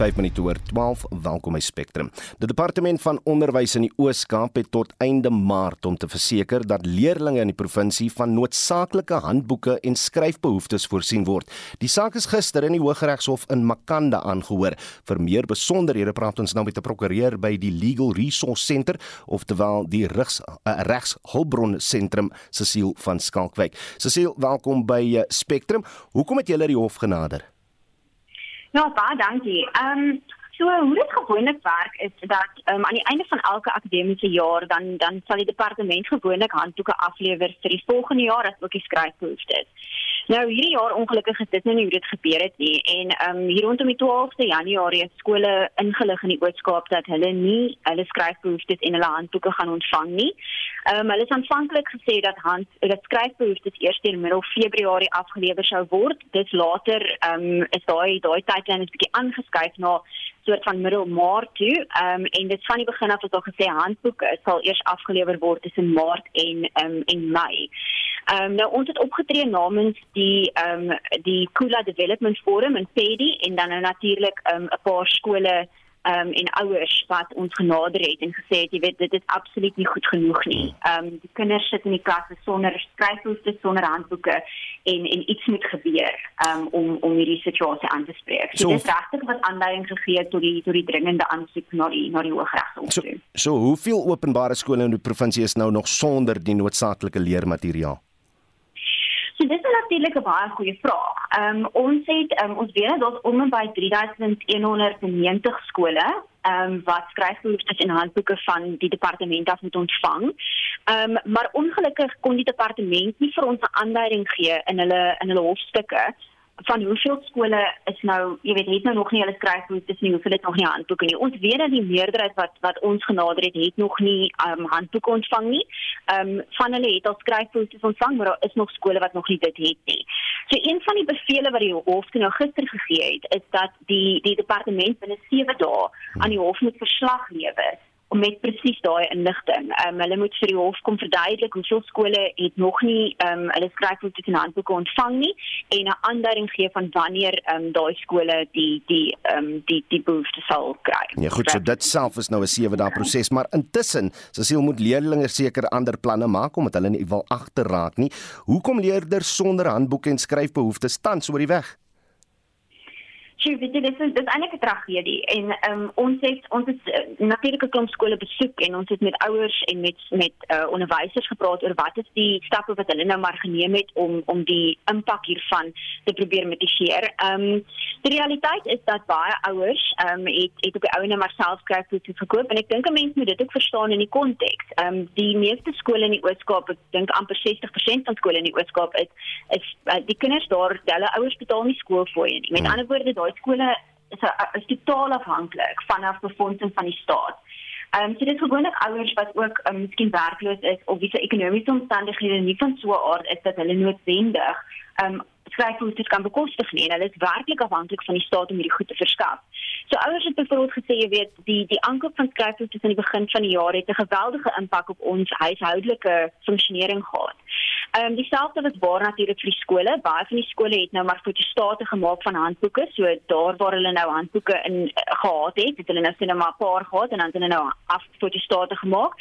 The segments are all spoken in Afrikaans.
5 minute oor 12. Welkom by Spectrum. Die departement van onderwys in die Oos-Kaap het tot einde Maart om te verseker dat leerders in die provinsie van noodsaaklike handboeke en skryfbehoeftes voorsien word. Die saak is gister in die Hooggeregshof in Makanda aangehoor. Vir meer besonderhede praat ons nou met 'n prokureur by die Legal Resource Center, oftewel die regs uh, regshulpbron sentrum, Cecile van Skalkwyk. Cecile, welkom by uh, Spectrum. Hoekom het julle die hof genader? Ja, baie dankie. Ehm um, so hoe dit gewoonlik werk is dat um, aan die einde van elke akademiese jaar dan dan sal die departement gewoonlik handboeke aflewer vir die volgende jaar as ook die skryfbehoeftes. Nou hierdie jaar ongelukkig is dit nou nie hoe dit gebeur het nie en ehm um, hier rondom die 12de Januarie het skole ingelig in die Oos-Kaap dat hulle nie hulle skryfbehoeftes en hulle handboeke gaan ontvang nie. Ehm um, hulle het aanvanklik gesê dat hand dat skryfbehoeftes eers teen middel Februarie afgelewer sou word. Dis later ehm um, is daai daai tydlyn 'n bietjie aangeskuif na soort van middel Maart toe. Ehm um, en dit van die begin af het al gesê handboeke sal eers afgelewer word tussen Maart en ehm um, en Mei. Ehm um, nou ons het opgetree namens die ehm um, die Kula Development Forum in Pedi en dan nou natuurlik ehm um, 'n paar skole ehm um, en ouers wat ons genader het en gesê het jy weet dit is absoluut nie goed genoeg nie. Ehm um, die kinders sit in die klasse sonder skryfhoefde, sonder handboeke en en iets moet gebeur um, om om hierdie situasie aan te spreek. So, so dit is regtig wat aanleiding gegee tot die tot die dringende aansoek na die na die Hooggeregshof. So, so hoeveel openbare skole in die provinsie is nou nog sonder die noodsaaklike leermateriaal? So dis 'n baie goeie vraag. Ehm um, ons het um, ons weet dat ons om en by 3190 skole ehm um, wat skryfbehoeftes en handboeke van die departement af moet ontvang. Ehm um, maar ongelukkig kon die departement nie vir ons 'n aanduiding gee in hulle in hulle hofstukke van hoeveel skole is nou, jy weet, het nou nog nie hulle skryfboeke nie, hoeveel het nog nie handboeke nie. Ons weet dat die meerderheid wat wat ons genader het, het nog nie um handboeke ontvang nie. Um van hulle het al skryfboeke ontvang, maar daar is nog skole wat nog nie dit het nie. So een van die bevele wat die hof nou gister gegee het, is dat die die departement binne 7 dae aan die hof moet verslag lewer met presies daai inligting. Ehm um, hulle moet vir die hof kom verduidelik hoeveel skole het nog nie ehm um, hulle skryfboeke en handboeke ontvang nie en 'n aanduiding gee van wanneer ehm um, daai skole die die ehm um, die die behoefte sal kry. Ja goed, so dit self is nou 'n 7 dae proses, maar intussen, Cecile moet leerders seker ander planne maak omdat hulle nie wil agterraak nie. Hoekom leerders sonder handboeke en skryfbehoeftes tans oor die weg? Sjoe, weet jy, dit is dit is eintlik 'n tragedie en um, ons het ons het uh, natuurlike klomp skole besoek en ons het met ouers en met met uh, onderwysers gepraat oor wat is die stappe wat hulle nou maar geneem het om om die impak hiervan te probeer mitigeer. Ehm um, die realiteit is dat baie ouers ehm um, het het op die ouene maar self skryf toe verkoop en ek dink 'n mens moet dit ook verstaan in die konteks. Ehm um, die meeste skole in die Oos-Kaap, ek dink amper 60% van skole in die Oos-Kaap is is uh, die kinders daar, hulle ouers betaal nie skoolfooie nie. Met hmm. ander woorde, daai skole is, is totaal afhanklik vanaf befondsing van die staat. Ehm um, so dit is gewoonlik ouers wat ook um, miskien werkloos is of wie se ekonomiese omstandighede nie van so 'n aard is dat hulle noodwendig ehm um, skryfboeke kan bekostig nie en hulle is werklik afhanklik van die staat om hierdie goed te verskaf. So ouers het byvoorbeeld gesê jy weet die die aankoop van skryfboeke aan die begin van die jaar het 'n geweldige impak op ons huishoudelike funksionering gehad. Ehm um, dieselfde was waar natuurlik vir die skole. Baie van die skole het nou maar fotostate gemaak van handboeke. So daar waar hulle nou handboeke in uh, gehad het, het hulle nou sien maar 'n paar gehad en dan het hulle nou af fotostate gemaak.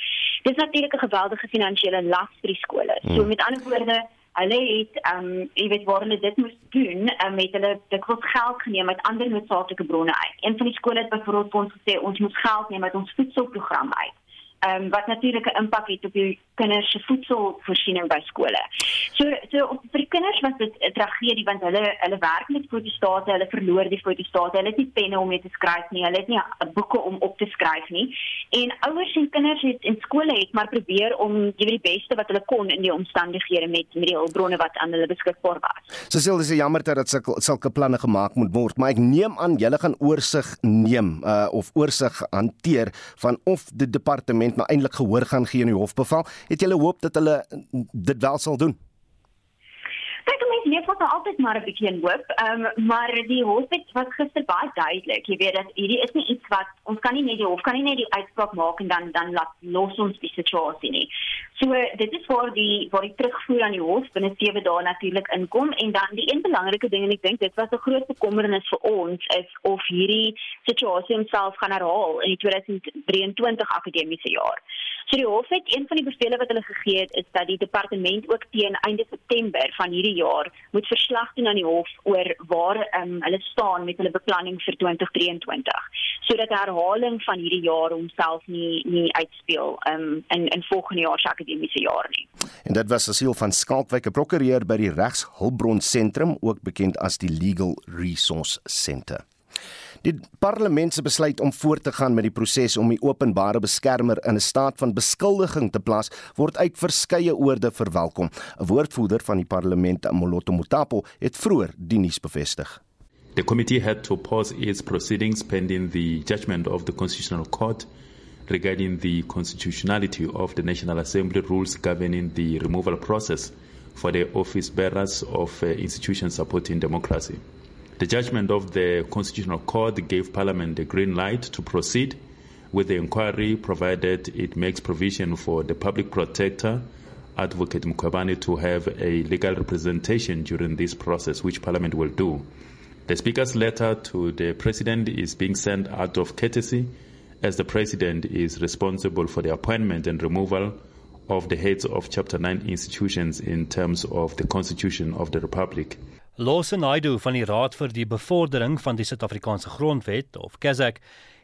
Dit is natuurlik 'n geweldige finansiële las vir die skole. Hmm. So met ander woorde Hulle het ehm um, jy weet waar hulle dit moes doen um, met hulle dit kos geld geneem uit ander noodsaaklike bronne uit. Een van die skole het byvoorbeeld ons gesê ons moet geld neem uit ons voedselprogram uit ehm um, wat natuurlik 'n impak het op die kinders se voedselvoorsiening by skole. So so vir die kinders was dit 'n tragedie want hulle hulle vir die staat, hulle verloor die staat. Hulle het nie penne om mee te skryf nie. Hulle het nie boeke om op te skryf nie. En ouers en kinders het in skole het maar probeer om jy weet die beste wat hulle kon in die omstandighede met met die hulpbronne wat aan hulle beskikbaar was. So sê dis jammer dat sulke sulke planne gemaak moet word, maar ek neem aan julle gaan oorsig neem uh, of oorsig hanteer van of die departement maar eintlik gehoor gaan gee in die hofbevel. Het julle hoop dat hulle dit wel sal doen? Kyk, mense leef wat altyd maar 'n bietjie in hoop. Ehm um, maar die hof het wat gister baie duidelik, jy weet dat hierdie is nie iets wat ons kan nie net die hof kan nie net die uitspraak maak en dan dan laat los ons die situasie nie. So dit is waar die waar die terugvoer aan die hof binne 7 dae natuurlik inkom en dan die een belangrike ding en ek dink dit was 'n groot bekommernis vir ons is of hierdie situasie homself gaan herhaal in die 2023 akademiese jaar. So die hof het een van die bevele wat hulle gegee het is dat die departement ook teen einde September van hierdie jaar moet verslag doen aan die hof oor waar um, hulle staan met hulle beplanning vir 2023 sodat herhaling van hierdie jaar homself nie nie uitspeel um, in in volgende jaar se akademiese jaar nie. En dit was Cecile van Skalkwyk, 'n prokureur by die Regshulpbron Sentrum, ook bekend as die Legal Resource Centre. Die parlement se besluit om voort te gaan met die proses om die openbare beskermer in 'n staat van beskuldiging te plaas, word uit verskeie oorde verwelkom. 'n Woordvoerder van die parlement, Moloto Mutapo, het vroeër die nuus bevestig. The committee had to pause its proceedings pending the judgment of the Constitutional Court regarding the constitutionality of the National Assembly rules governing the removal process for the office bearers of uh, institutions supporting democracy. The judgment of the Constitutional Court gave Parliament a green light to proceed with the inquiry, provided it makes provision for the public protector, Advocate Mkwabani, to have a legal representation during this process, which Parliament will do. The Speaker's letter to the President is being sent out of courtesy, as the President is responsible for the appointment and removal of the heads of Chapter 9 institutions in terms of the Constitution of the Republic. Lawson Naidoo van die Raad vir die Bevordering van die Suid-Afrikaanse Grondwet of KAZAK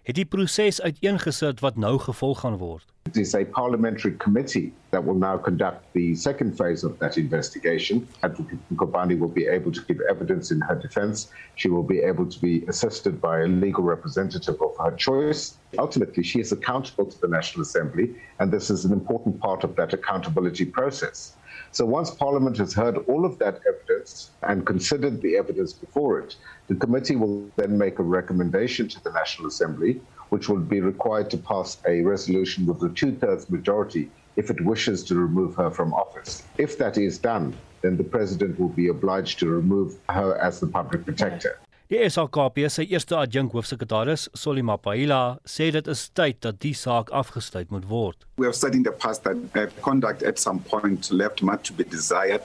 het die proses uiteengesit wat nou gevolg gaan word. It is a parliamentary committee that will now conduct the second phase of that investigation. Advocate Nkobani will be able to give evidence in her defense. She will be able to be assisted by a legal representative of her choice. Ultimately, she is accountable to the National Assembly, and this is an important part of that accountability process. So once Parliament has heard all of that evidence and considered the evidence before it, the committee will then make a recommendation to the National Assembly, which will be required to pass a resolution with a two-thirds majority if it wishes to remove her from office. If that is done, then the president will be obliged to remove her as the public protector. Die SAKP se eerste adjunk hoofsekretaris, Solima Paila, sê dit is tyd dat die saak afgesluit moet word. We have said in the past that uh, conduct at some point left much to be desired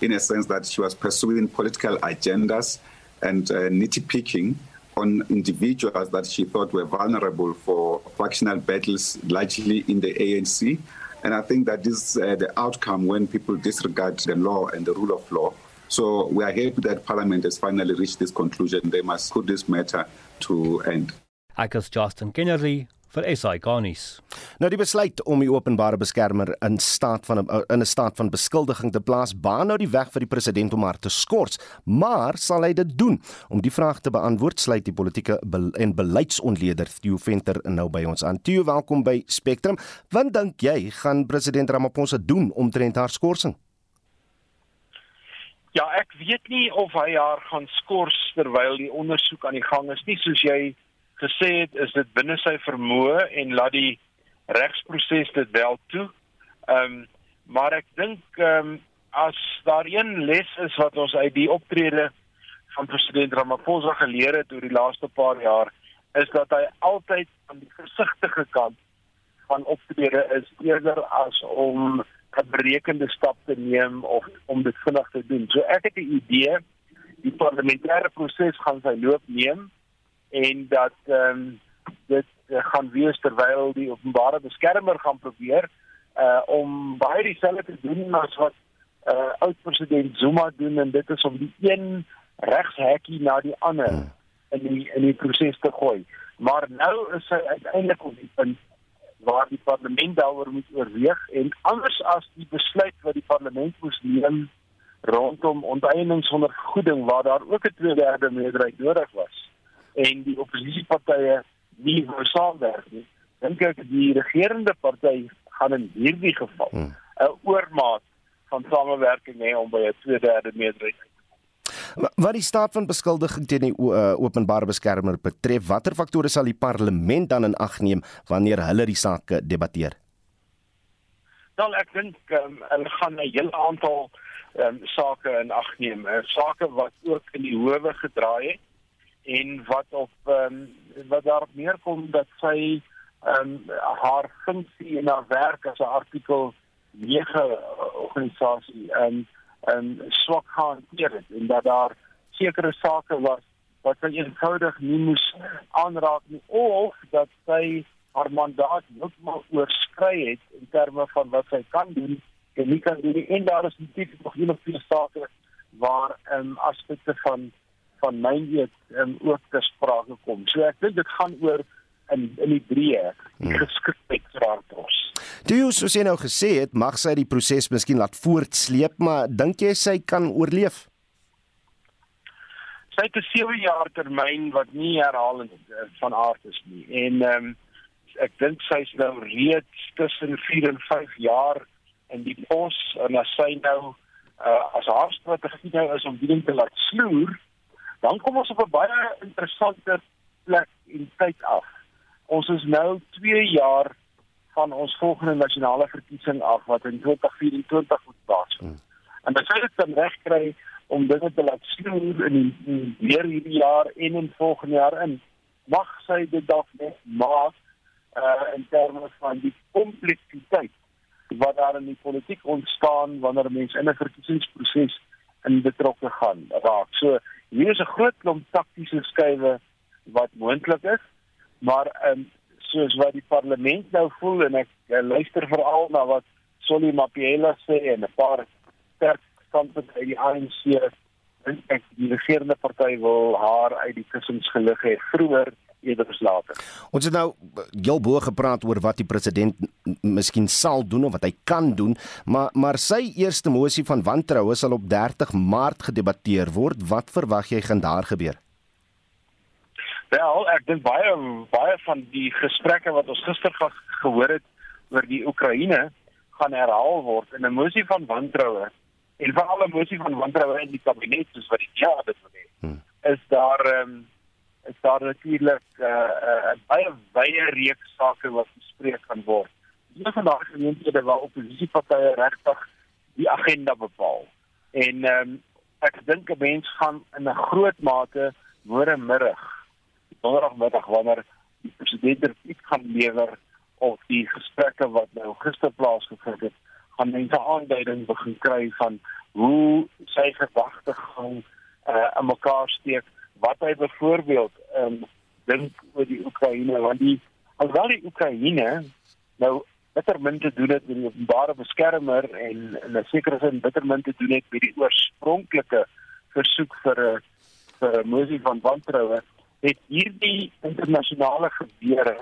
in a sense that she was pursuing political agendas and uh, nitpicking on individuals that she thought were vulnerable for factional battles largely in the ANC and I think that this is uh, the outcome when people disregard the law and the rule of law So we are happy that Parliament has finally reached this conclusion. They must put this matter to end. Ek is Justin Kennedy vir SI Garnis. Nou die besluit om die openbare beskermer in staat van in 'n staat van beskuldiging te plaas, baan nou die weg vir die president om haar te skort, maar sal hy dit doen? Om die vraag te beantwoord, sluit die politieke en beleidsontleder Theo Venter nou by ons aan. Theo, welkom by Spectrum. Wat dink jy gaan president Ramaphosa doen omtrent haar skorsing? Ja, ek weet nie of hy haar gaan skors terwyl die ondersoek aan die gang is nie, soos jy gesê het, is dit binne sy vermoë en laat die regsproses dit wel toe. Ehm um, maar ek dink ehm um, as daar een les is wat ons uit die optrede van president Ramaphosa geleer het oor die laaste paar jaar, is dat hy altyd aan die versigtige kant van optrede is eerder as om 'n berekende stap te neem of om dit vinnig te doen. So ek het 'n idee die parlementêre proses gaan sy loop neem en dat ehm um, dit uh, gaan wees terwyl die openbare beskermer gaan probeer uh om baie dieselfde te doen as wat uh oud president Zuma doen en dit is om die een regshekkie na die ander hmm. in die in die proses te gooi. Maar nou is hy uiteindelik op die punt waar die parlement daaroor moet oorweeg en anders as die besluit wat die parlement moes neem rondom onteiening sonder vergoeding waar daar ook 'n tweederde meerderheid nodig was en die oppositiepartye nie wou saamwerk nie dink ek die regerende party gaan in hierdie geval. 'n hmm. oormaat van samewerking hê om by 'n tweederde meerderheid Wat die staat van beskuldiging teen die uh, openbare beskermer betref, watter faktore sal die parlement dan in ag neem wanneer hulle die saak debatteer? Dan ek dink um, hulle gaan 'n hele aantal um, sake in ag neem, uh, sake wat ook in die howe gedraai het en wat op um, wat daarop neerkom dat sy um, haar funksie en haar werk as 'n artikel nege organisasie in in swak gehanteer het en dat daar sekere sake was wat sy eenvoudig nie moes aanraak nie of dat sy haar mandaat heeltemal oorskry het in terme van wat sy kan doen en nie kan doen en daar is natuurlik nog hele veel sake waar ehm um, aspekte van van my weet ehm um, ook te sprake kom. So ek dink dit gaan oor in in die breë die hmm. geskiktheid vir pos. Toe jy soos jy nou gesê het, mag sy die proses miskien laat voortsleep, maar dink jy sy kan oorleef? Sy het 'n 7 jaar termyn wat nie herhalend eh, van aard is nie. En ehm um, ek dink sy's nou reeds tussen 4 en 5 jaar in die pos en as sy nou uh, as haar strategie nou is om ding te laat sloer, dan kom ons op 'n baie interessante plek in tyd af. Ons is nou 2 jaar van ons volgende nasionale verkiesing af wat in 2024 moet plaasvind. Hmm. En as sy dit dan regkry om dinge te laat sloer in die, weer hierdie jaar en in volgende jaar in, mag sy dit dalk net maak uh in terme van die kompleksiteit wat daar in die politiek ontstaan wanneer mense in 'n verkiesingsproses in betrokke gaan raak. So hier is 'n groot klomp taktiese skuwe wat moontlik is, maar ehm um, soos wat die parlement nou voel en ek uh, luister veral na wat Solly Mapiela sê en 'n paar sterk standpunte uit die ANC en ek die regerende party wil haar uit die kussings gelig hê vroeër eerder as later. Ons het nou heel bo gepraat oor wat die president miskien sal doen of wat hy kan doen, maar maar sy eerste mosie van wantroue sal op 30 Maart gedebatteer word. Wat verwag jy gaan daar gebeur? Wel, ek dink baie baie van die gesprekke wat ons gister ge gehoor het oor die Oekraïne gaan herhaal word in 'n mosie van wantroue en veral 'n mosie van wantroue in die kabinet soos wat die ja dit wil hê. Hmm. Is daar ehm um, is daar natuurlik 'n uh, uh, baie wye reeks sake wat bespreek kan word. Een van daardie geleenthede waar oppositiepartye regtig die agenda bepaal. En ehm um, ek dink 'n mens gaan in 'n groot mate môre middag, donderdagmiddag wanneer die president iets gaan lewer of die gesprekke wat nou gister plaasgevind het, gaan mense aanduiding begin kry van hoe sy gedagtegang uh, in mekaar steek. Wat hy byvoorbeeld um, dink oor die Oekraïne want die alhoewel die Oekraïne nou bitter min te doen het met die openbare beskermer en in 'n sekere sin bitter min te doen het met die oorspronklike versoek vir 'n vir 'n mosie van wantroue het hierdie internasionale gebeure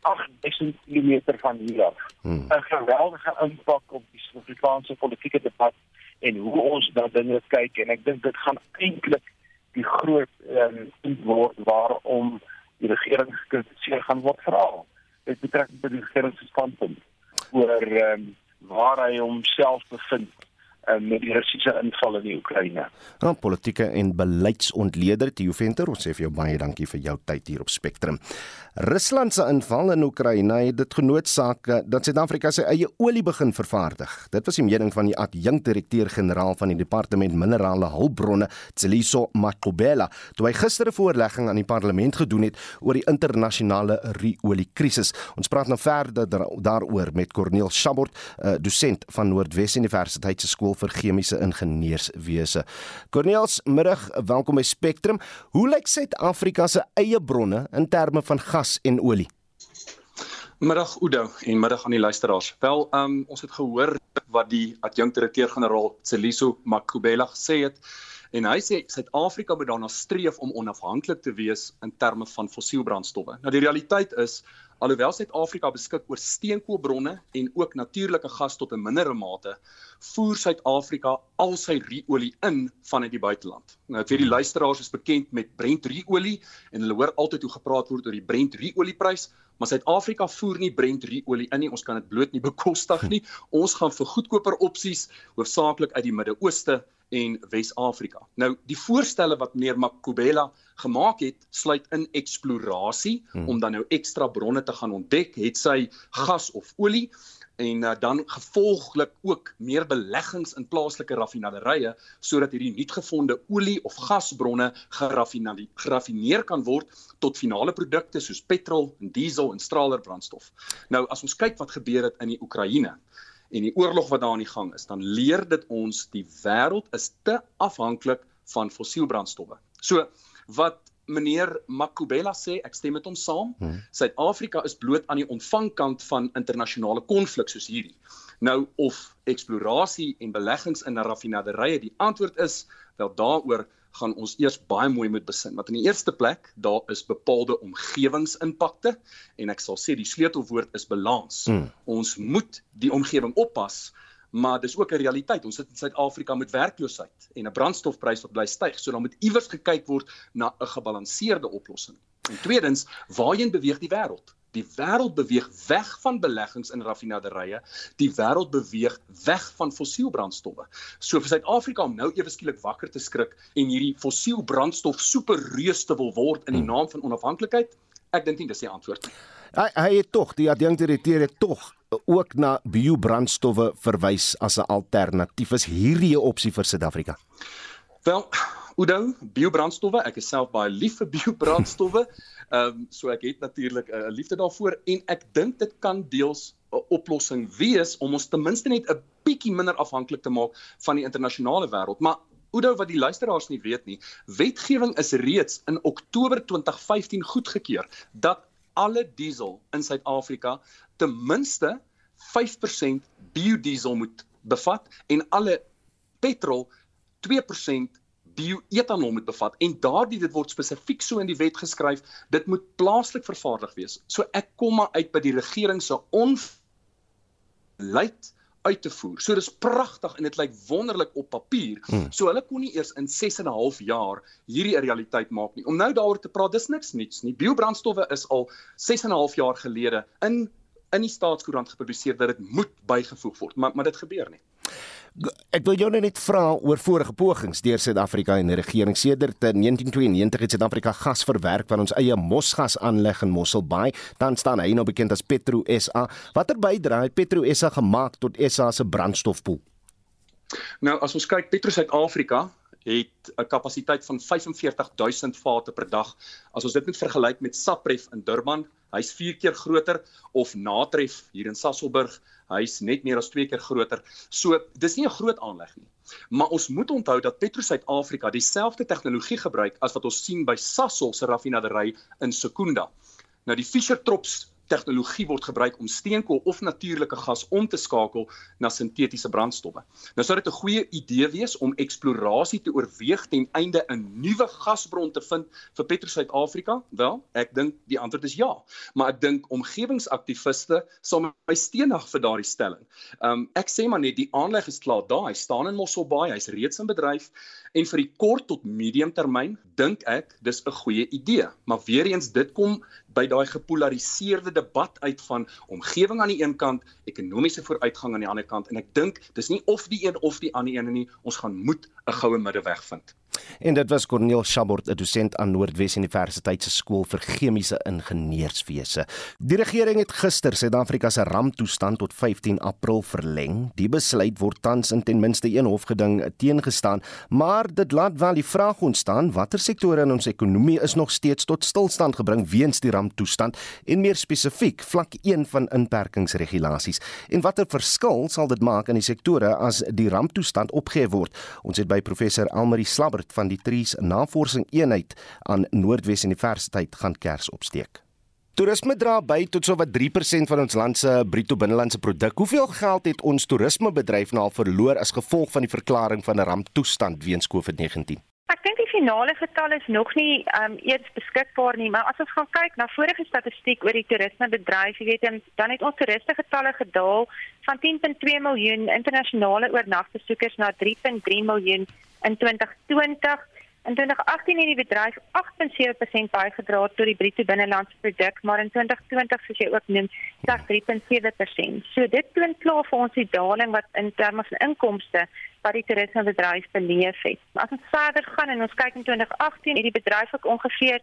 8000 km van hier af. Hmm. 'n geweldige impak op die Suid-Afrikaanse politieke debat en hoe ons na dinge kyk en ek dink dit gaan eintlik die groot ehm um, word waarom die regering gekritiseer gaan word veral. Dit betrek by die regering se standpunt oor ehm um, waar hy homself bevind um, met die Russiese inval in die Oekraïne. Nou, politieke en beleidsontleder Theo Venter, ons sê vir jou baie dankie vir jou tyd hier op Spectrum. Rusland se inval in Oekraïne het dit genootsaak dat Suid-Afrika sy eie olie begin vervaardig. Dit was die mening van die adjunkdirekteur-generaal van die Departement Minerale Hulpbronne, Tseliso Makobela, toe hy gister 'n voorlegging aan die parlement gedoen het oor die internasionale ru-olie krisis. Ons praat nou verder daaroor met Corneel Schabort, uh, dosent van Noordwes Universiteit se skool vir chemiese ingenieurswese. Corneels, middag, welkom by Spectrum. Hoe lyk Suid-Afrika se eie bronne in terme van gas en olie? Middag Oudo en middag aan die luisteraars. Wel, um, ons het gehoor wat die adjunkdirekteur-generaal Celiso Makubela gesê het en hy sê Suid-Afrika moet daarna streef om onafhanklik te wees in terme van fossielbrandstowwe. Nou die realiteit is Alhoewel Suid-Afrika beskik oor steenkoolbronne en ook natuurlike gas tot 'n mindere mate, voer Suid-Afrika al sy ruolie in vanuit die buiteland. Nou ek weet die luisteraars is bekend met Brent ruolie en hulle hoor altyd hoe gepraat word oor die Brent ruolieprys, maar Suid-Afrika voer nie Brent ruolie in nie. Ons kan dit bloot nie bekostig nie. Ons gaan vir goedkoper opsies, hoofsaaklik uit die Midde-Ooste en Wes-Afrika. Nou die voorstelle wat meneer Makubela gemaak het, sluit in eksplorasie hmm. om dan nou ekstra bronne te gaan ontdek, het sy gas of olie en uh, dan gevolglik ook meer beleggings in plaaslike raffinaderye sodat hierdie nuutgevonde olie of gasbronne geraffineer kan word tot finale produkte soos petrol en diesel en straalerbrandstof. Nou as ons kyk wat gebeur het in die Oekraïne en die oorlog wat daar aan die gang is, dan leer dit ons die wêreld is te afhanklik van fossielbrandstowwe. So wat meneer Makubela sê, ek stem met hom saam. Hmm. Suid-Afrika is bloot aan die ontvangkant van internasionale konflik soos hierdie. Nou of eksplorasie en beleggings in raffinaderye die antwoord is, wel daaroor gaan ons eers baie mooi moet besin. Want in die eerste plek, daar is bepaalde omgewingsimpakte en ek sal sê die sleutelwoord is balans. Hmm. Ons moet die omgewing oppas, maar dis ook 'n realiteit. Ons sit in Suid-Afrika met werkloosheid en 'n brandstofprys wat bly styg. So dan moet iewers gekyk word na 'n gebalanseerde oplossing. En tweedens, waarheen beweeg die wêreld? Die wêreld beweeg weg van beleggings in raffinaderye. Die wêreld beweeg weg van fossielbrandstowwe. So vir Suid-Afrika om nou ewe skielik wakker te skrik en hierdie fossielbrandstof superreus te wil word in die hmm. naam van onafhanklikheid, ek dink nie dis die antwoord nie. Hy hy het tog die adjunkdirekteur het tog ook na biobrandstowwe verwys as 'n alternatief. Is hierdie 'n opsie vir Suid-Afrika? Wel, Oudo, biobrandstowwe, ek is self baie lief vir biobrandstowwe. Ehm um, so ek het natuurlik 'n uh, liefde daarvoor en ek dink dit kan deels 'n oplossing wees om ons ten minste net 'n bietjie minder afhanklik te maak van die internasionale wêreld. Maar Oudo wat die luisteraars nie weet nie, wetgewing is reeds in Oktober 2015 goedgekeur dat alle diesel in Suid-Afrika ten minste 5% biodiesel moet bevat en alle petrol 2% bioetanol moet bevat en daardie dit word spesifiek so in die wet geskryf dit moet plaaslik vervaardig wees. So ek kom maar uit by die regering se onluit uit te voer. So dis pragtig en dit lyk wonderlik op papier. Hmm. So hulle kon nie eers in 6 en 'n half jaar hierdie 'n realiteit maak nie. Om nou daaroor te praat, dis niks niets nie. Biobrandstowwe is al 6 en 'n half jaar gelede in in die staatskoerant gepubliseer dat dit moet bygevoeg word, maar maar dit gebeur nie. Ek wil jou net vra oor vorige pogings deur Suid-Afrika en die regering sedert 1992 het Suid-Afrika gas verwerk van ons eie mosgas aanleg in Mossel Bay. Dan staan hy nou bekend as Petro SA. Watter bydrae het Petro SA gemaak tot SA se brandstofpool? Nou as ons kyk Petro Suid-Afrika het 'n kapasiteit van 45000 vate per dag. As ons dit met vergelyk met Sapref in Durban, hy's 4 keer groter of Natref hier in Sasolburg hy's net meer as 2 keer groter. So dis nie 'n groot aanleg nie. Maar ons moet onthou dat Petro Suid-Afrika dieselfde tegnologie gebruik as wat ons sien by Sasol se raffinaderry in Secunda. Nou die Fischer-Tropsch tegnologie word gebruik om steenkool of natuurlike gas om te skakel na sintetiese brandstowwe. Nou sou dit 'n goeie idee wees om eksplorasie te oorweeg ten einde 'n nuwe gasbron te vind vir Petro Suid-Afrika? Wel, ek dink die antwoord is ja, maar ek dink omgewingsaktiviste sal my steenig vir daardie stelling. Um ek sê maar net die aanleg is klaar daar. Hy staan in Mosselbaai, hy's reeds in bedryf en vir die kort tot medium termyn dink ek dis 'n goeie idee. Maar weer eens dit kom by daai gepolariseerde debat uit van omgewing aan die een kant, ekonomiese vooruitgang aan die ander kant en ek dink dis nie of die een of die ander een nie, ons gaan moet 'n goue middeweg vind. En dit was Corneel Chabot, 'n dosent aan Noordwes Universiteit se skool vir chemiese ingenieurswese. Die regering het gister Suid-Afrika se ramptoestand tot 15 April verleng. Die besluit word tans in ten minste een hofgeding teengestaan, maar dit laat wel die vraag ontstaan watter sektore in ons ekonomie is nog steeds tot stilstand gebring weens die ramptoestand en meer spesifiek vlak 1 van inperkingsregulasies. En watter verskil sal dit maak in die sektore as die ramptoestand opgehef word? Ons het by professor Elmarie Slabbert van die Tries Navorsing Eenheid aan Noordwes Universiteit gaan kers opsteek. Toerisme dra by tot sowat 3% van ons land se bruto binnelandse produk. Hoeveel geld het ons toerismebedryf nou al verloor as gevolg van die verklaring van 'n ramptoestand weens COVID-19? Ek dink die finale getal is nog nie um eers beskikbaar nie, maar as ons gaan kyk na vorige statistiek oor die toerismebedryf, jy weet, dan het ons toeriste getalle gedaal van 10.2 miljoen internasionale oornagbesoekers na 3.3 miljoen in 2020 in 2018 het die bedryf 8.7% bygedra tot die bruto binnelandse produk maar in 2020 soos jy ook noem slegs 3.7%. So dit toon klaar vir ons die daling wat in terme van inkomste wat die toerismebedryf beleef het. Maar as ons verder gaan en ons kyk in 2018 het die bedryf ook ongeveer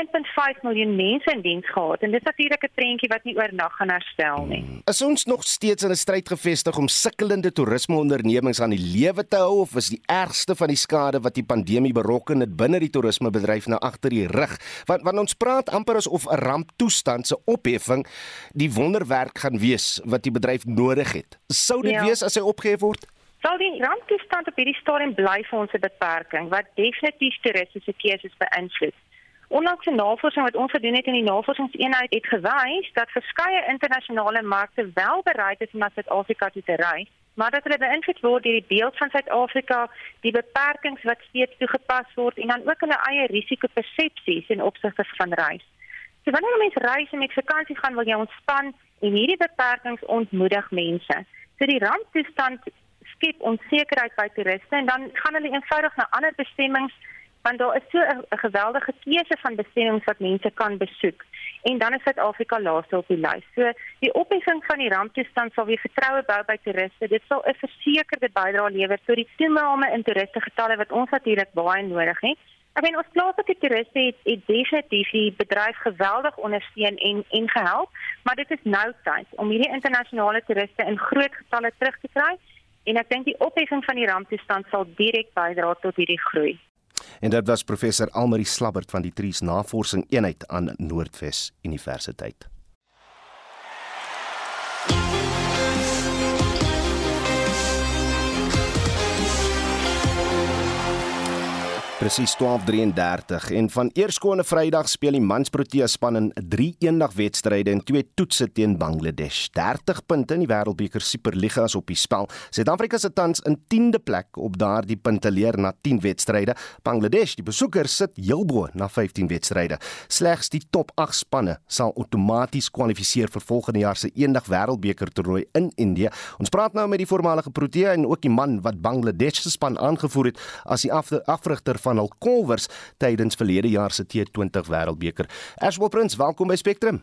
1.5 miljoen mense in diens gehad en dis natuurlik 'n prentjie wat nie oornag gaan herstel nie. Hmm. Is ons nog steeds in 'n stryd gevestig om sukkelende toerismeondernemings aan die lewe te hou of is die ergste van die skade wat die pandemie berokken het binne die toerismebedryf nou agter die rug? Want want ons praat amper asof 'n ramptoestand se opheffing die wonderwerk gaan wees wat die bedryf nodig het. Sou dit ja. wees as hy opgehef word? Sal die ramptoestand op hierdie stadium bly vir ons 'n beperking wat definitief toeristiese keuses beïnvloed. Onlangs 'n navorsing wat ons gedoen het in die navorsingseenheid het gewys dat verskeie internasionale markte wel bereid is om na Suid-Afrika toe te reis, maar dat hulle beïnvloed word deur die beeld van Suid-Afrika, die beperkings wat steeds toegepas word en dan ook hulle eie risikopersepsies in opsigte van reis. So wanneer mense reis en met vakansie gaan, wil jy ontspan en hierdie beperkings ontmoedig mense. So die ramptoestand skep onsekerheid by toeriste en dan gaan hulle eenvoudig na ander bestemmings want daar is so 'n geweldige keuse van bestemmings wat mense kan besoek en dan is Suid-Afrika laaste op die lys. So die opheffing van die ramptoestand sal weer vertroue bou by toeriste. Dit sal 'n versekerde bydrae lewer tot die toename in toeriste getalle wat ons natuurlik baie nodig het. Ek meen ons plaaslike toeriste het, het definitief die bedryf geweldig ondersteun en en gehelp, maar dit is nou tyd om hierdie internasionale toeriste in groot getalle terug te kry en ek dink die opheffing van die ramptoestand sal direk bydra tot hierdie groei. En dit was professor Almarie Slabbert van die Tries Navorsing Eenheid aan Noordwes Universiteit. Presies 12:33 en van eerskomende Vrydag speel die mans Protea span in 3 eendag wedstryde en twee toetse teen Bangladesh. 30 punte in die Wêreldbeker Superliga is op die spel. Suid-Afrika se tans in 10de plek op daardie punteleer na 10 wedstryde. Bangladesh, die besoekers, sit heel bo na 15 wedstryde. Slegs die top 8 spanne sal outomaties kwalifiseer vir volgende jaar se eendag Wêreldbeker toernooi in Indië. Ons praat nou met die voormalige Protea en ook die man wat Bangladesh se span aangevoer het as die afrigter van van hul kolwers tydens verlede jaar se T20 Wêreldbeker. Ashwell Prince, welkom by Spectrum.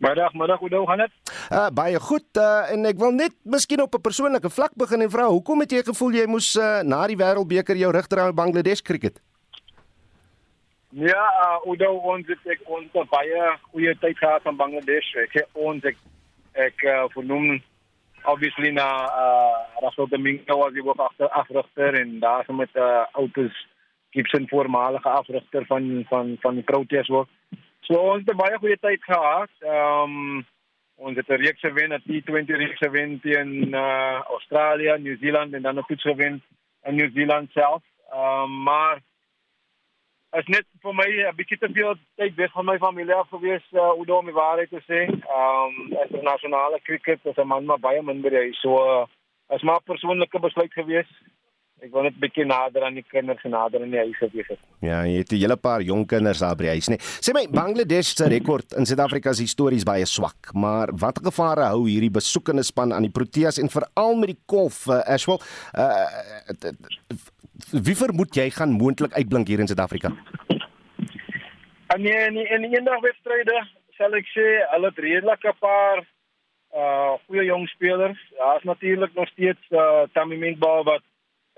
Middag, middag, hoe gaan dit? Uh baie goed uh, en ek wil net miskien op 'n persoonlike vlak begin en vra, hoekom het jy gevoel jy moes uh, na die Wêreldbeker jou rig draai op Bangladesh cricket? Ja, uh Udo ons het ek ons het baie goeie tyd gehad in Bangladesh. Ek ons ek ek uh, vernoem obviously na uh Rasul Domingo was die ook agter afrigter en daar so met uh outos Gibson voormalige afrigter van van van die Proteas ook. So ons het baie goeie tyd gehad. Ehm um, ons het 'n reeks gewen, 'n T20 reeks gewen teen uh Australië, New Zealand en dan 'n toets gewen in New Zealand self. Ehm um, maar as net vir my 'n bietjie te veel tyd weg van my familie af gewees uh, om die waarheid te sê. Ehm um, internasionale cricket is 'n man maar baie minder hy so uh, as maar persoonlike besluit gewees ek wil net 'n bietjie nader aan die kinders en nader aan die huis wees. Ja, jy het 'n hele paar jong kinders daar by die huis, nee. Sê my, Bangladesh se rekord in Suid-Afrika se histories baie swak, maar watter gevare hou hierdie besoekende span aan die Proteas en veral met die kolf uh, Ashwell? Uh, wie vermoed jy gaan moontlik uitblink hier in Suid-Afrika? Nee, in in eendag wedstryde sal ek sê hulle het redelik 'n paar uh goeie jong spelers. Daar's natuurlik nog steeds uh Tammy Minkbal wat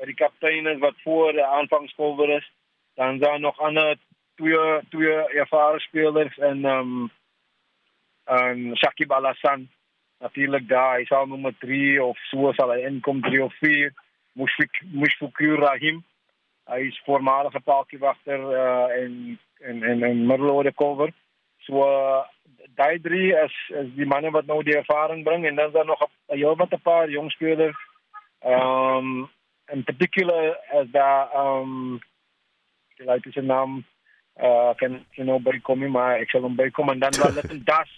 die kaptein wat voor die aanvangskolwer is. Dan daar nog ander twee twee ervare spelers en ehm um, en Shakib Al-Hassan natuurlik daar. Hy sal nommer 3 of so sal hy inkom 3 of 4. Mushfik Mushfikur Rahim. Hy is voormalige paaltjiewagter uh, en en en en middelorde kolwer. So uh, daai drie is is die manne wat nou die ervaring bring en dan is daar nog 'n heel wat 'n paar jong spelers. Ehm um, in particular as daar um die laaste se naam uh kan jy nou by maar ek sal hom by kom en dan wel net 'n das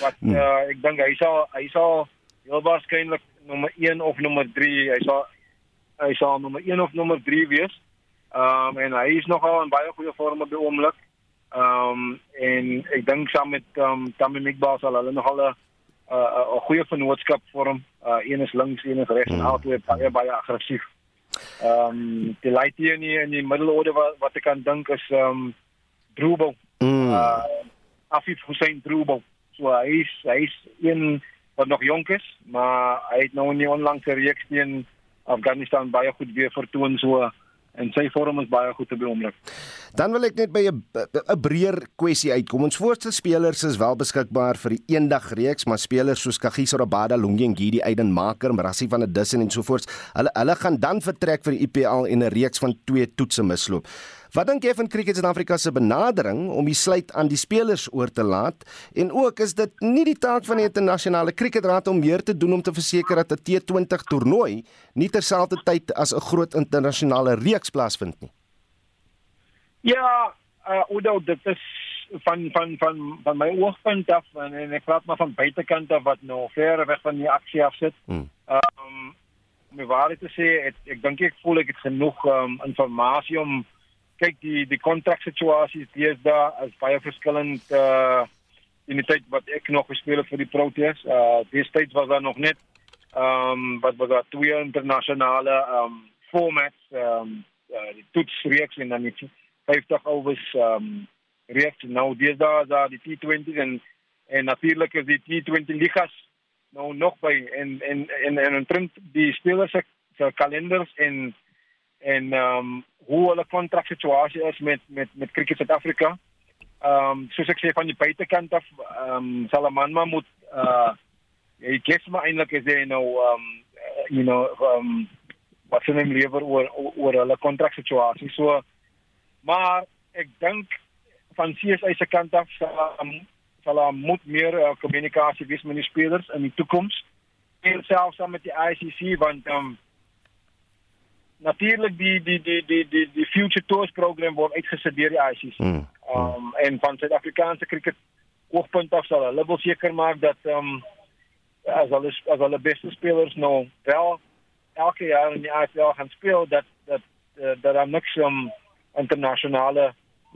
wat uh, ek dink hy sal hy sal heel waarskynlik nommer 1 of nommer 3 hy sal hy sal nommer 1 of nommer 3 wees. Um en hy is nogal in baie goeie vorm op die oomblik. Um en ek dink saam met um Tammy Mikbal sal hulle nogal 'n 'n goeie vennootskap vorm. Uh een is links, een is regs en hmm. albei baie baie aggressief. Ehm um, die laaste hier nie in die middelorde wat wat ek kan dink is ehm um, Droebel. Mm. Uh Afif Hussein Droebel. So hy is hy is een wat nog jonk is, maar hy het nou nie onlangs gereeks teen Afghanistan baie goed weer vertoon so en sy vorm is baie goed te beoomlik. Dan wil ek net by 'n 'n breër kwessie uitkom. Ons voorste spelers is wel beskikbaar vir die eendag reeks, maar spelers soos Kagiso Rabada, Lungiengidi, Aiden Maker, Rassie van der Dussen en so voort, hulle hulle gaan dan vertrek vir die IPL en 'n reeks van twee toetse misloop. Wat dink jy van Cricket Suid-Afrika se benadering om die sluit aan die spelers oor te laat en ook is dit nie die taak van die internasionale kriketraad om meer te doen om te verseker dat 'n T20 toernooi nie terselfdertyd as 'n groot internasionale reeks plaasvind nie? Ja, uh Udo, dit is van van van van my oogpunt af en, en ek praat maar van buitekant af wat nou ver weg van die aksie af sit. Hmm. Um om my waarheid te sê, ek, ek dink ek voel ek het genoeg um, inligting om kyk die die kontraksituasies deesdae is baie verskillend uh in die tyd wat ek nog gespeel het vir die Proteas. Uh destyds was daar nog net ehm um, wat was daar twee internasionale ehm um, formats ehm um, uh, die toetsreeks en dan die 50 overs ehm um, reeks nou deesdae is daar die T20 en en natuurlik is die T20 ligas nou nog by en en en en omtrent die spelers se kalenders en en ehm um, hoe hulle kontraksituasie is met met met Cricket Suid-Afrika. Ehm um, soos ek sê van die buitekant af ehm um, Salamanma moet uh hy gee my eintlik is hy nou ehm um, you know ehm um, wat sy neem liewer oor oor hulle kontraksituasie. So maar ek dink van CSI se kant af sal um, sal moet meer uh, kommunikasie wees met die spelers in die toekoms en selfs saam met die ICC want ehm um, natuurlik die die die die die die future tours program word uitgesit deur die ICC. Mm. Um en van Suid-Afrikaanse cricket oogpunt af sal hulle wil seker maak dat um as hulle as hulle beste spelers nou wel elke jaar in die IPL gaan speel dat dat uh, dat daar niks um internasionale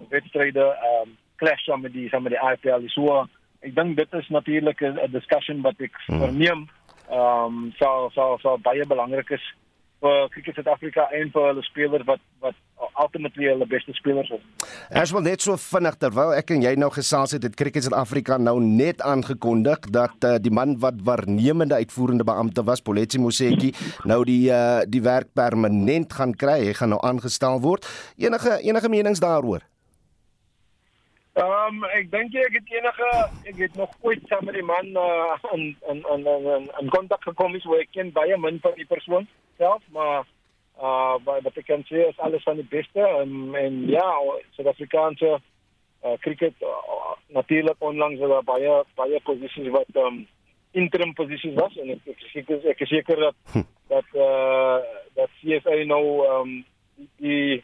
wedstryde um clash met die met die IPL so ek dink dit is natuurlik 'n discussion wat ek mm. verneem um sal sal sal baie belangrik is vir Cricket Suid-Afrika en vir hulle spelers wat wat ultimately hulle beste spelers is. As wel net so vinnig terwyl ek en jy nou gesels het, het Cricket Suid-Afrika nou net aangekondig dat uh, die man wat waarnemende uitvoerende beampte was, Poletsi Moseki, nou die uh, die werk permanent gaan kry. Hy gaan nou aangestel word. Enige enige menings daaroor? Ehm um, ek dink ek het enige ek het nog ooit saam met die man uh, in in in in in kontak gekom is waar ek ken baie min van die persoon self, maar uh wat ek kan sê is alles van die beste en en ja, Suid-Afrikaanse uh, cricket uh, natuurlik onlangs het baie baie posisies wat um interim posisies was en ek ek seker ek is seker dat hm. dat uh dat CSA nou um die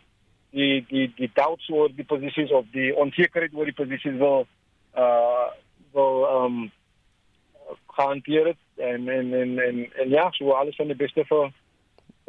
die die die doubts oor die posisies of die onsekerheid oor die posisies wil uh wil um hanteer en en en en en ja, so alles van die beste vir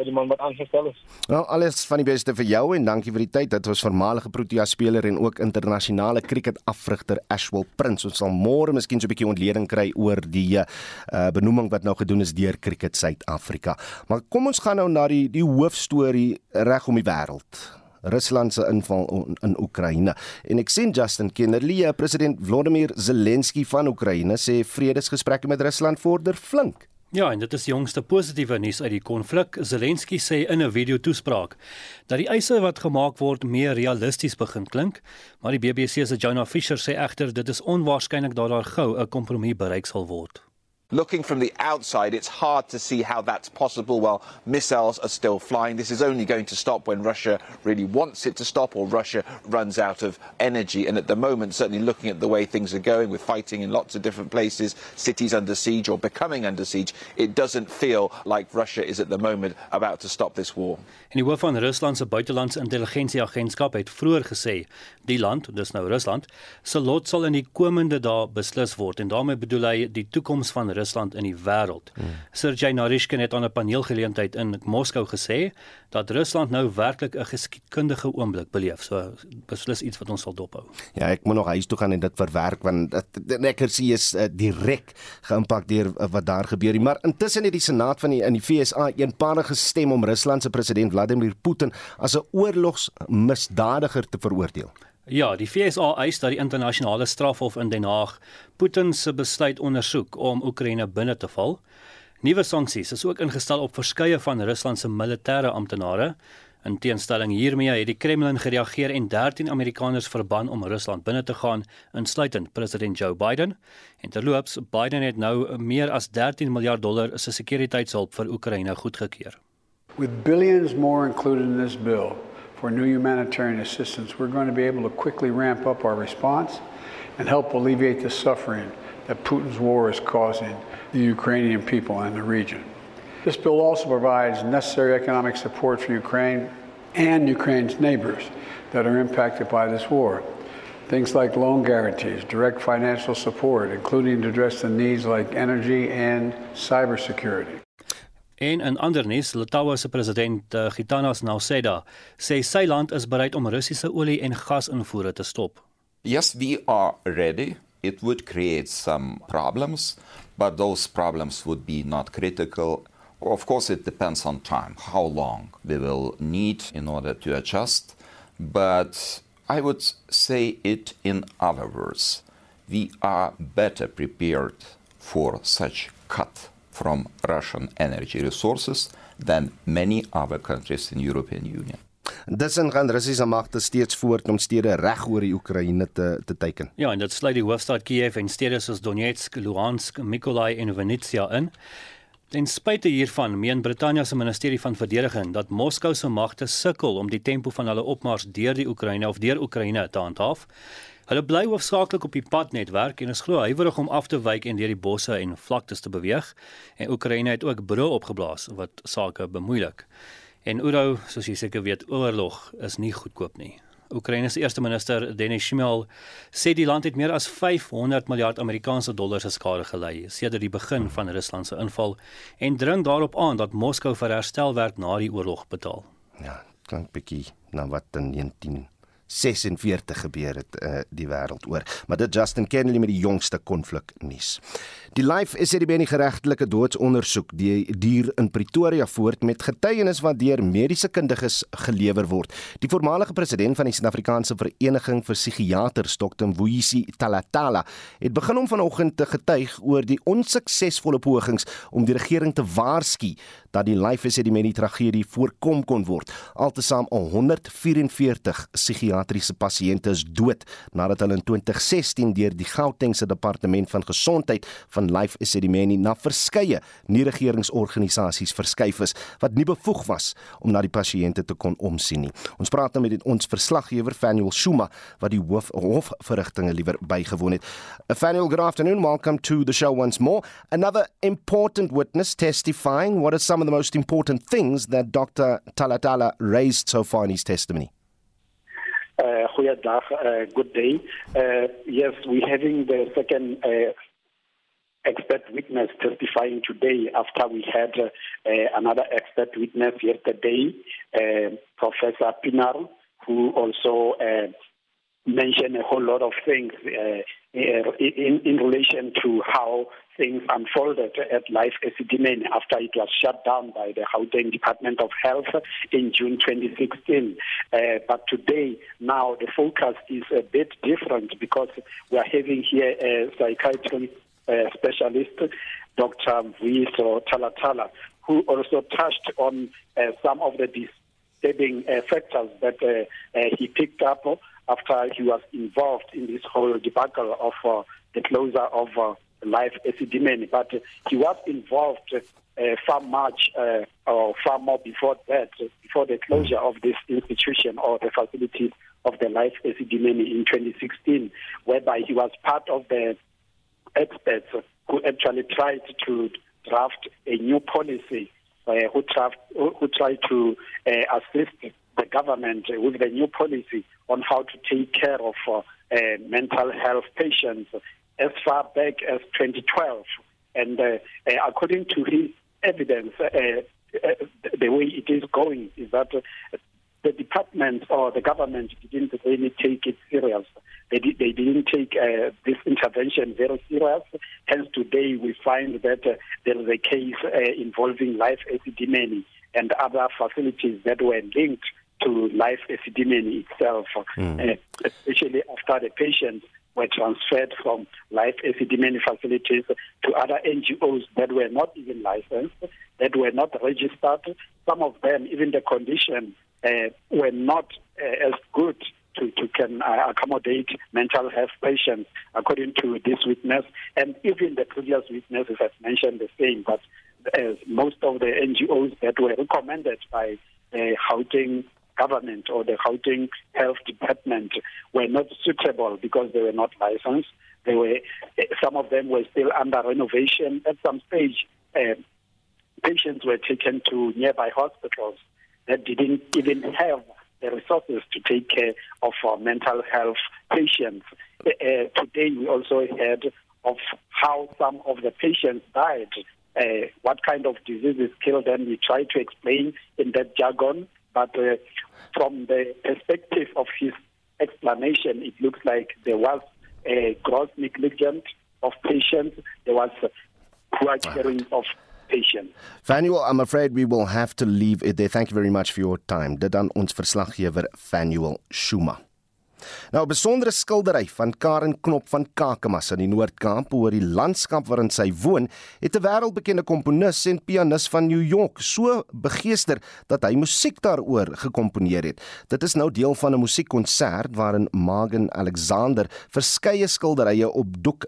die man wat aangestel is. Nou alles van die beste vir jou en dankie vir die tyd. Dit was voormalige Protea speler en ook internasionale cricket afrigter Ashwell Prince. Ons sal môre miskien so 'n bietjie ontleding kry oor die uh benoeming wat nou gedoen is deur Cricket Suid-Afrika. Maar kom ons gaan nou na die die hoofstorie reg om die wêreld. Rusland se inval in, Oekraïne. En ek sien Justin Kennedy, president Volodymyr Zelensky van Oekraïne sê vredesgesprekke met Rusland vorder flink. Ja, en dit is die jongste positiewe nuus uit die konflik. Zelensky sê in 'n video-toespraak dat die eise wat gemaak word meer realisties begin klink, maar die BBC se Jonah Fisher sê egter dit is onwaarskynlik dat daar gou 'n kompromie bereik sal word. Looking from the outside, it's hard to see how that's possible while missiles are still flying. This is only going to stop when Russia really wants it to stop or Russia runs out of energy. And at the moment, certainly looking at the way things are going with fighting in lots of different places, cities under siege or becoming under siege, it doesn't feel like Russia is at the moment about to stop this war. En die hoof van Rusland se buitelandse intelligensieagentskap het vroeër gesê die land, dis nou Rusland, se lot sal in die komende dae beslis word en daarmee bedoel hy die toekoms van Rusland in die wêreld. Hmm. Sergey Narishkin het aan 'n paneelgeleentheid in Moskou gesê dat Rusland nou werklik 'n geskiedkundige oomblik beleef. So beslis iets wat ons sal dophou. Ja, ek moet nog huis toe gaan en dit verwerk want ek sien is uh, direk geïmpak deur uh, wat daar gebeur. Maar intussen het die Senaat van die in die FSA eenparig gestem om Rusland se president Vladimir Putin as 'n oorlogsmisdadiger te veroordeel. Ja, die FSA eis dat die internasionale strafhof in Den Haag Putin se besluit ondersoek om Oekraïne binne te val. Nuwe sanksies is ook ingestel op verskeie van Rusland se militêre amptenare In teenstelling hiermee het die Kremlin gereageer en 13 Amerikaners verban om Rusland binne te gaan, insluitend president Joe Biden. En terloops, Biden het nou meer as 13 miljard dollar se sekuriteitshulp vir Oekraïne goedgekeur. With billions more included in this bill for new humanitarian assistance, we're going to be able to quickly ramp up our response and help alleviate the suffering that Putin's war is causing the Ukrainian people and the region. This bill also provides necessary economic support for Ukraine and Ukraine's neighbors that are impacted by this war. Things like loan guarantees, direct financial support, including to address the needs like energy and cybersecurity. En in ander nuus, Litouwe se president uh, Gitanas Nausėda sê sy land is bereid om Russiese olie en gas invoere te stop. Yes, we are ready. It would create some problems, but those problems would be not critical. Of course, it depends on time, how long we will need in order to adjust. But I would say it in other words. We are better prepared for such cut from Russian energy resources than many other countries in European Union. Disin gaan Russiese magte steeds voort om stede reg oor die Oekraïne te te teiken. Ja, en dit sluit die hoofstad Kiev en stede soos Donetsk, Luhansk, Mykolaiv en Vinnytsia in. Ten spyte hiervan meen Brittanje se ministerie van verdediging dat Moskou se magte sukkel om die tempo van hulle opmars deur die Oekraïne of deur Oekraïne te handhaaf. Hulle bly hoofsaaklik op die padnetwerk en is glo huiwerig om af te wyk en deur die bosse en vlaktes te beweeg. En Oekraïne het ook bro opgeblaas wat sake bemoeilik. En Ouro, soos jy seker weet, oorlog is nie goedkoop nie. Oekraïne se eerste minister Denis Shmyhal sê die land het meer as 500 miljard Amerikaanse dollar se skade gely sedert die begin van Rusland se inval en dring daarop aan dat Moskou vir herstelwerk na die oorlog betaal. Ja, klink bietjie na wat in 19 46 gebeur het uh, die wêreld oor. Maar dit Justin Kennedy met die jongste konflik nuus. Die Life is hierdie benie geregtelike doodsondersoek die dier in Pretoria voort met getuienis wat deur mediese kundiges gelewer word. Die voormalige president van die Suid-Afrikaanse Vereniging vir Psigiaters, Dr. Mvuyisi Talatala, het begin om vanoggend te getuig oor die onsuksesvolle pogings om die regering te waarsku dat die Life is hierdie benie tragedie voorkom kon word. Altesaam 144 psigiatriese pasiënte is dood nadat hulle in 2016 deur die Gautengse Departement van Gesondheid van van Life Esidimeni na verskeie nie-regeringsorganisasies verskuif is wat nie bevoeg was om na die pasiënte te kon omsien nie. Ons praat nou met ons verslaggewer Fanuel Shuma wat die hoof hofverrigtinge liewer bygewoon het. Fanuel, good afternoon. Welcome to the show once more. Another important witness testifying. What are some of the most important things that Dr. Talatala raised so far in his testimony? Uh, goeiedag, uh, good day. Uh, yes, we're having the second uh, expert witness testifying today after we had uh, another expert witness yesterday, uh, Professor Pinar, who also uh, mentioned a whole lot of things in, in relation to how things unfolded at Life Esidimeni after it was shut down by the Gauteng Department of Health in June 2016. Uh, but today, now the focus is a bit different because we are having here a psychiatrist uh, specialist, Dr. Vuiso Talatala, who also touched on uh, some of the disturbing uh, factors that uh, uh, he picked up after he was involved in this whole debacle of uh, the closure of life Esidimeni. But he was involved far much or far more before that, before the closure of this institution or the facility of the life Esidimeni in 2016, whereby he was part of the experts who actually tried to draft a new policy, uh, who, draft, who tried to uh, assist the government with the new policy on how to take care of uh, uh mental health patients as far back as 2012. And uh, uh, according to his evidence, the way it is going is that the department or the government didn't really take it serious. They, did, they didn't take uh, this intervention very serious. Hence, today we find that uh, there is a case uh, involving life epidemic and other facilities that were linked to life epidemic itself, mm. especially after the patient were transferred from life epidemic facilities to other NGOs that were not even licensed, that were not registered. Some of them, even the condition, uh, were not uh, as good to, to can uh, accommodate mental health patients, according to this witness. And even the previous witnesses have mentioned the same, but as most of the NGOs that were recommended by the Gauteng government or the Gauteng health department were not suitable because they were not licensed. They were some of them were still under renovation. At some stage, uh, patients were taken to nearby hospitals that didn't even have the resources to take care of our mental health patients. Uh, today, we also heard of how some of the patients died uh, what kind of diseases killed them. We try to explain in that jargon, but uh, from the perspective of his explanation, it looks like there was a gross negligence of patients. There was poor caring of patients. Fanuel, I'm afraid we will have to leave it there. Thank you very much for your time. Dit dan ons verslaggewer Fanuel Shuma. Nou 'n besondere skildery van Karen Knop van Kakamas in die Noord-Kaap oor die landskap waarin sy woon, het 'n wêreldbekende komponis en pianis van New York so begeester dat hy musiek daaroor gekomponeer het. Dit is nou deel van 'n musiekkonsert waarin Magen Alexander verskeie skilderye op doek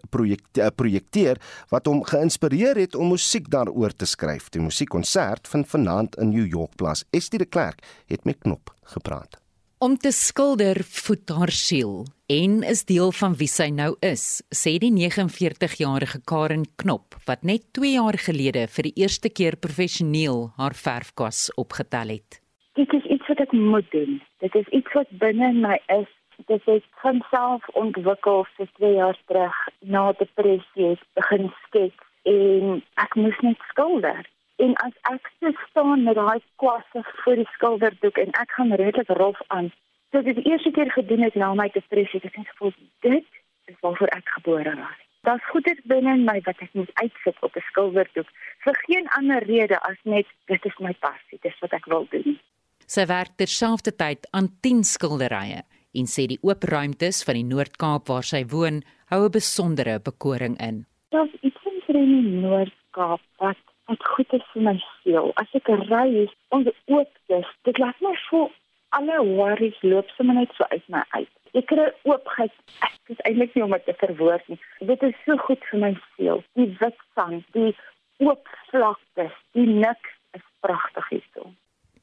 eh, projekteer wat hom geïnspireer het om musiek daaroor te skryf. Die musiekkonsert vind vanaand in New York plaas. Estie de Klerk het met Knop gepraat. Om te skilder voed haar siel en is deel van wie sy nou is, sê die 49-jarige Karen Knop wat net 2 jaar gelede vir die eerste keer professioneel haar verfkas opgetel het. Dit is iets wat ek moet doen. Dit is iets wat binne my is. Dit het van self ontwikkel vir 2 jaar terug na depressie begin skets en ek moes net skilder. En as ek so staan met daai kwasse voor die skilderdoek en ek gaan redelik rof aan. So dit is die eerste keer gedoen het na my depressie. Ek het gevoel dit is waarvoor ek gebore is. Daar's goeie binne in my wat ek moet uitsit op 'n skilderdoek vir geen ander rede as net dit is my passie. Dis wat ek wil doen. Sy werk terselfdertyd aan 10 skilderye en sê die oop ruimtes van die Noord-Kaap waar sy woon hou 'n besondere bekoring in. Daar's iets in die Noord-Kaap wat wat goed is vir my siel. As ek ry is onder oop is, dit laat my voel alle worries loop sommer net so uit my uit. Ek kry oopheid. Dit is eintlik nie om dit te verwoord nie. Dit is so goed vir my siel. Die wit sand, die oop vlaktes, die niks is pragtig hierso.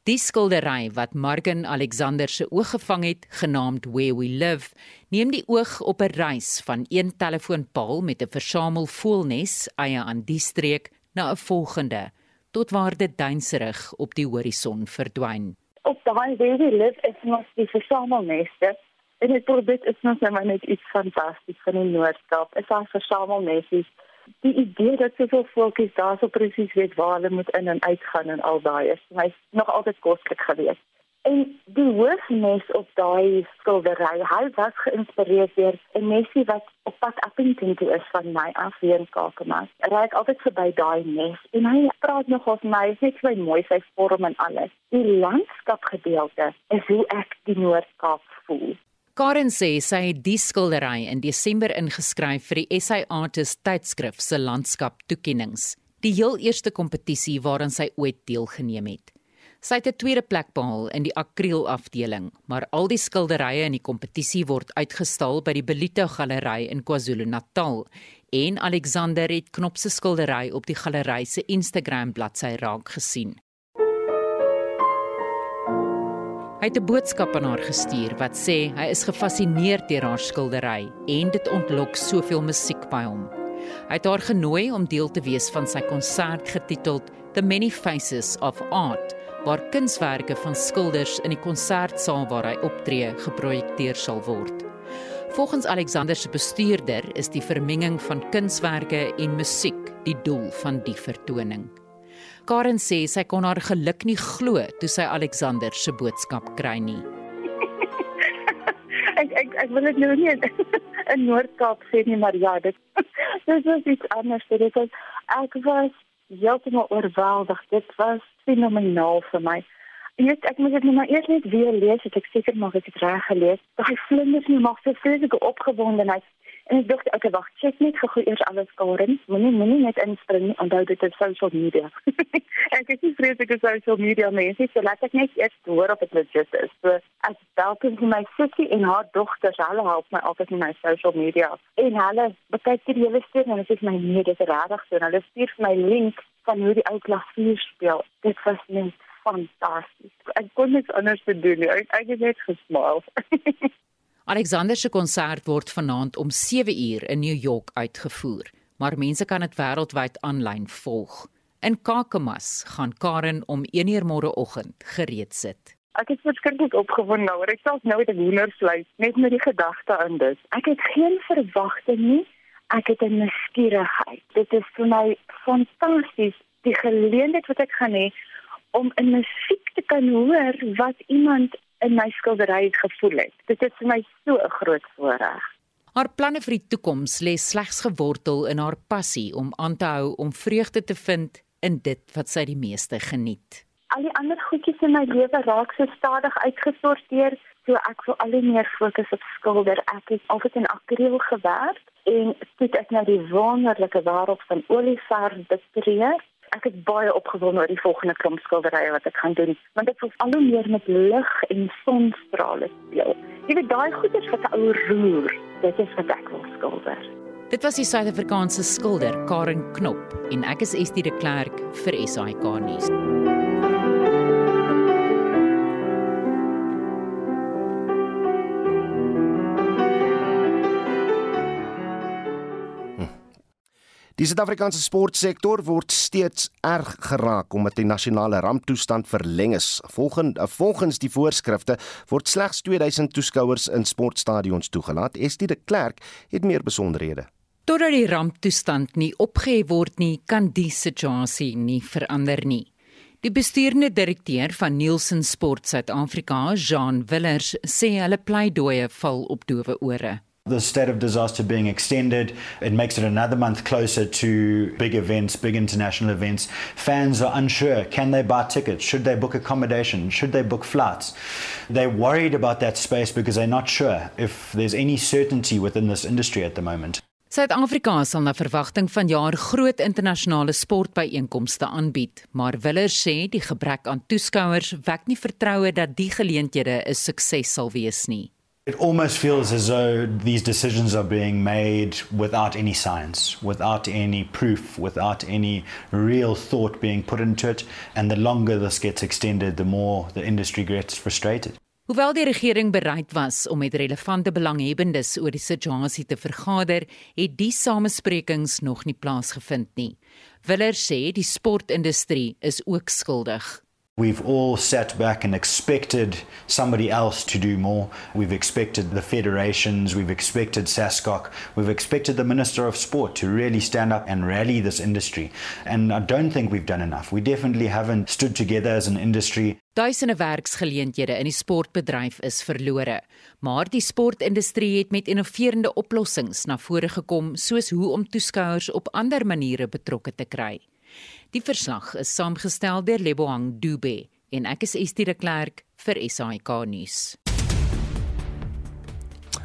Die skildery wat Margen Alexander se oog gevang het, genaamd Where We Live, neem die oog op 'n reis van een telefoonpaal met 'n versamel voelnes eie aan die streek na 'n volgende tot waar dit duinserig op die horison verdwyn. Op daai baby live is nog die versamelneste. En dit produk is nog net iets fantasties van die Noord-Kaap. Is daar versamelneste? Die idee dat soveel fokus daarso presies weet waar hulle moet in en uit gaan en al daai is vir my nog altyd koslik geweest. En die hoofnes op daai skildery, hy was geïnspireer deur 'n mesie wat op pad Appington toe is van my af hier in Kakamas. Hy ry altyd verby daai nes en hy praat nog of my net so mooi sy vorm en alles. Die landskapgedeelte is hoe ek die Noord-Kaap voel. Karen sê sy het die skildery in Desember ingeskryf vir die SA Artist tydskrif se landskap toekenninge, die heel eerste kompetisie waaraan sy ooit deelgeneem het. Sy het 'n tweede plek behaal in die akriel afdeling, maar al die skilderye in die kompetisie word uitgestal by die Belito Galery in KwaZulu-Natal en Alexander het Knop se skildery op die galery se Instagram bladsy raak gesien. Hy het 'n boodskap aan haar gestuur wat sê hy is gefassineerd deur haar skildery en dit ontlok soveel musiek by hom. Hy het haar genooi om deel te wees van sy konsert getiteld The Many Faces of Art waar kunswerke van skilders in die konsertsaal waar hy optree geprojekteer sal word. Volgens Alexander se bestuurder is die vermenging van kunswerke en musiek die doel van die vertoning. Karen sê sy kon haar geluk nie glo toe sy Alexander se boodskap kry nie. ek ek ek wil dit nou nie in Noord-Kaap sê nie, maar ja, dit dit is iets anders. Dit is ek was heeltemal oorweldig. Dit was fenomenaal vir my. Ek ek moet dit nou maar eers net weer lees, ek seker maar ek het reg gelees. Daai vlinders nie mag so vreeslike opgewondenheid. En ek dink okay, wag, check net gou eers alles Karen. Moenie moenie net inspring nie. Onthou dit is social media. ek is nie vreeslik op social media mense, so laat ek net eers hoor of dit legit is. So as dalkens my sussie en haar dogters, hulle help my altyd met my social media. En hulle bekyk die hele storie en dit is my nee, dit is regtig so. Hulle stuur vir my link van hoe die ou klas 4 speel. Dit was net fantasties. Ek kon niks anders doen nie. Ek, ek het net gesmaal. Alexander se konsert word vanaand om 7 uur in New York uitgevoer, maar mense kan dit wêreldwyd aanlyn volg. In Kakamas gaan Karen om 1 uur môreoggend gereed sit. Ek is verskriklik opgewonde nou, ek self nou met 'n hoendersluit net met die gedagte aan dit. Ek het geen verwagting nie. Ek het 'n nuuskierigheid. Dit is vir my fantasties die geleentheid wat ek gaan hê om in musiek te kan hoor wat iemand in my skildery gevoel het. Dit is vir my so 'n groot voorreg. Haar planne vir die toekoms lê slegs gewortel in haar passie om aan te hou om vreugde te vind in dit wat sy die meeste geniet. Al die ander goedjies in my lewe raak so stadig uitgesorteer, so ek wil al meer fokus op skilder. Ek het altyd in akriel gewerk en dit is nou die wonderlike wêreld van olieverf betree ek is baie opgewonde oor die volgende klomp skilderye wat ek gaan doen, want dit voel al hoe meer met lig en sonstrale speel. Jy weet daai goeders wat 'n ou roer, dit is wat ek wil skilder. Dit was die Suid-Afrikaanse skilder Karen Knop en ek is Estie de Klerk vir SAK nuus. Die Suid-Afrikaanse sportsektor word steeds erg geraak omdat die nasionale ramptoestand verleng is. Volgens volgens die voorskrifte word slegs 2000 toeskouers in sportstadions toegelaat. Estie de Klerk het meer besonderhede. Totdat die ramptoestand nie opgehef word nie, kan die situasie nie verander nie. Die bestuurende direkteur van Nielsen Sport Suid-Afrika, Jean Willers, sê hulle pleidooie val op doewe ore. The state of disaster being extended, it makes it another month closer to big events, big international events. Fans are unsure can they buy tickets? Should they book accommodation? Should they book flights? They're worried about that space because they're not sure if there's any certainty within this industry at the moment. Suid-Afrika sal na verwagting vanjaar groot internasionale sportbyeenkomste aanbied, maar Willer sê die gebrek aan toeskouers wek nie vertroue dat die geleenthede 'n sukses sal wees nie. It almost feels as though these decisions are being made without any science, without any proof, without any real thought being put into it. And the longer this gets extended, the more the industry gets frustrated. Hoewel die regering bereid was om met relevante belanghebbendes oor die situasie te vergader, het die samesprekings nog nie plaasgevind nie. Willer sê die sportindustrie is ook skuldig. We've all sat back and expected somebody else to do more. We've expected the federations, we've expected SASCOC, we've expected the Minister of Sport to really stand up and rally this industry. And I don't think we've done enough. We definitely haven't stood together as an industry. Duisende werksgeleenthede in die sportbedryf is verlore, maar die sportindustrie het met innoverende oplossings na vore gekom, soos hoe om toeskouers op ander maniere betrokke te kry. Die verslag is saamgestel deur Lebohang Dube en ek is Estie de Klerk vir SAK nuus.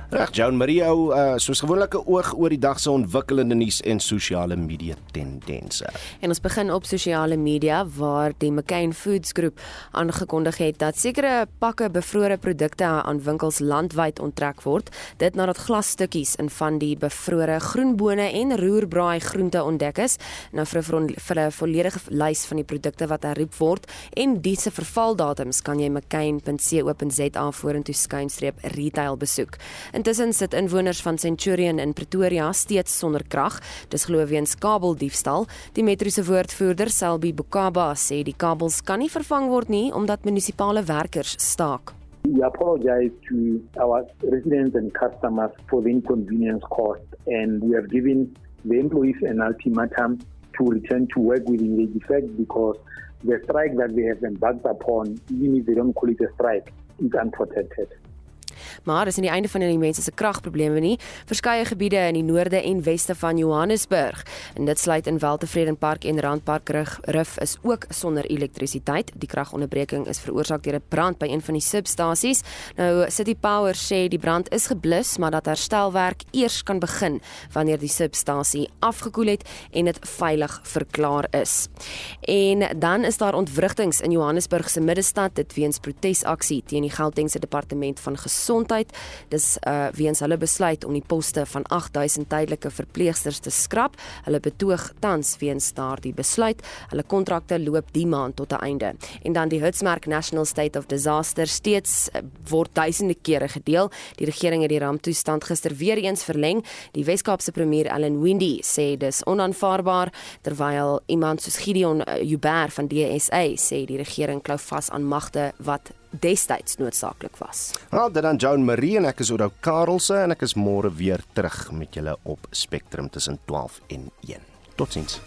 Reg, Joan Mario, uh, soos gewoonlik 'n oog oor die dag se ontwikkelende nuus en sosiale media tendense. En ons begin op sosiale media waar die McCain Foods Groep aangekondig het dat sekere pakke bevrore produkte aan winkels landwyd onttrek word, dit nadat glasstukkies in van die bevrore groenbone en roerbraai groente ontdek is. Nou vir 'n vir 'n volledige lys van die produkte wat herroep word en die se vervaldatums kan jy mccain.co.za vorentoe skynstreep retail besoek. Intussen sit inwoners van Centurion in Pretoria steeds sonder krag. Dis glo weens kabeldiefstal. Die metro se woordvoerder, Selby Bukaba, sê die kabels kan nie vervang word nie omdat munisipale werkers staak. We apologize to our residents and customers for the inconvenience caused and we have given the employees an ultimatum to return to work within the effect because the strike that they have embarked upon, even if they don't call it a strike, is unprotected. Maar dis nie die einde van die mense se kragprobleme nie. Verskeie gebiede in die noorde en weste van Johannesburg, en dit sluit in Weltevredenpark en Randpark Rif is ook sonder elektrisiteit. Die kragonderbreking is veroorsaak deur 'n brand by een van die substasies. Nou City Power sê die brand is geblus, maar dat herstelwerk eers kan begin wanneer die substasie afgekoel het en dit veilig verklaar is. En dan is daar ontwrigtings in Johannesburg se middestad dit weens protesaksie teen die Gautengse departement van gesondheid. Dis uh weens hulle besluit om die poste van 8000 tydelike verpleegsters te skrap. Hulle betoog tans weens daardie besluit. Hulle kontrakte loop die maand tot 'n einde. En dan die Hitsmerk National State of Disaster steeds uh, word duisende kere gedeel. Die regering het die ramptoestand gister weer eens verleng. Die Wes-Kaapse premier Allan Windey sê dis onaanvaarbaar terwyl iemand soos Gideon uh, Uber van DSA sê die regering klou vas aan magte wat destyds noodsaaklik was. Nou, dit dan Joan Marie en ek is Oudo Karelse en ek is môre weer terug met julle op Spectrum tussen 12 en 1. Totsiens.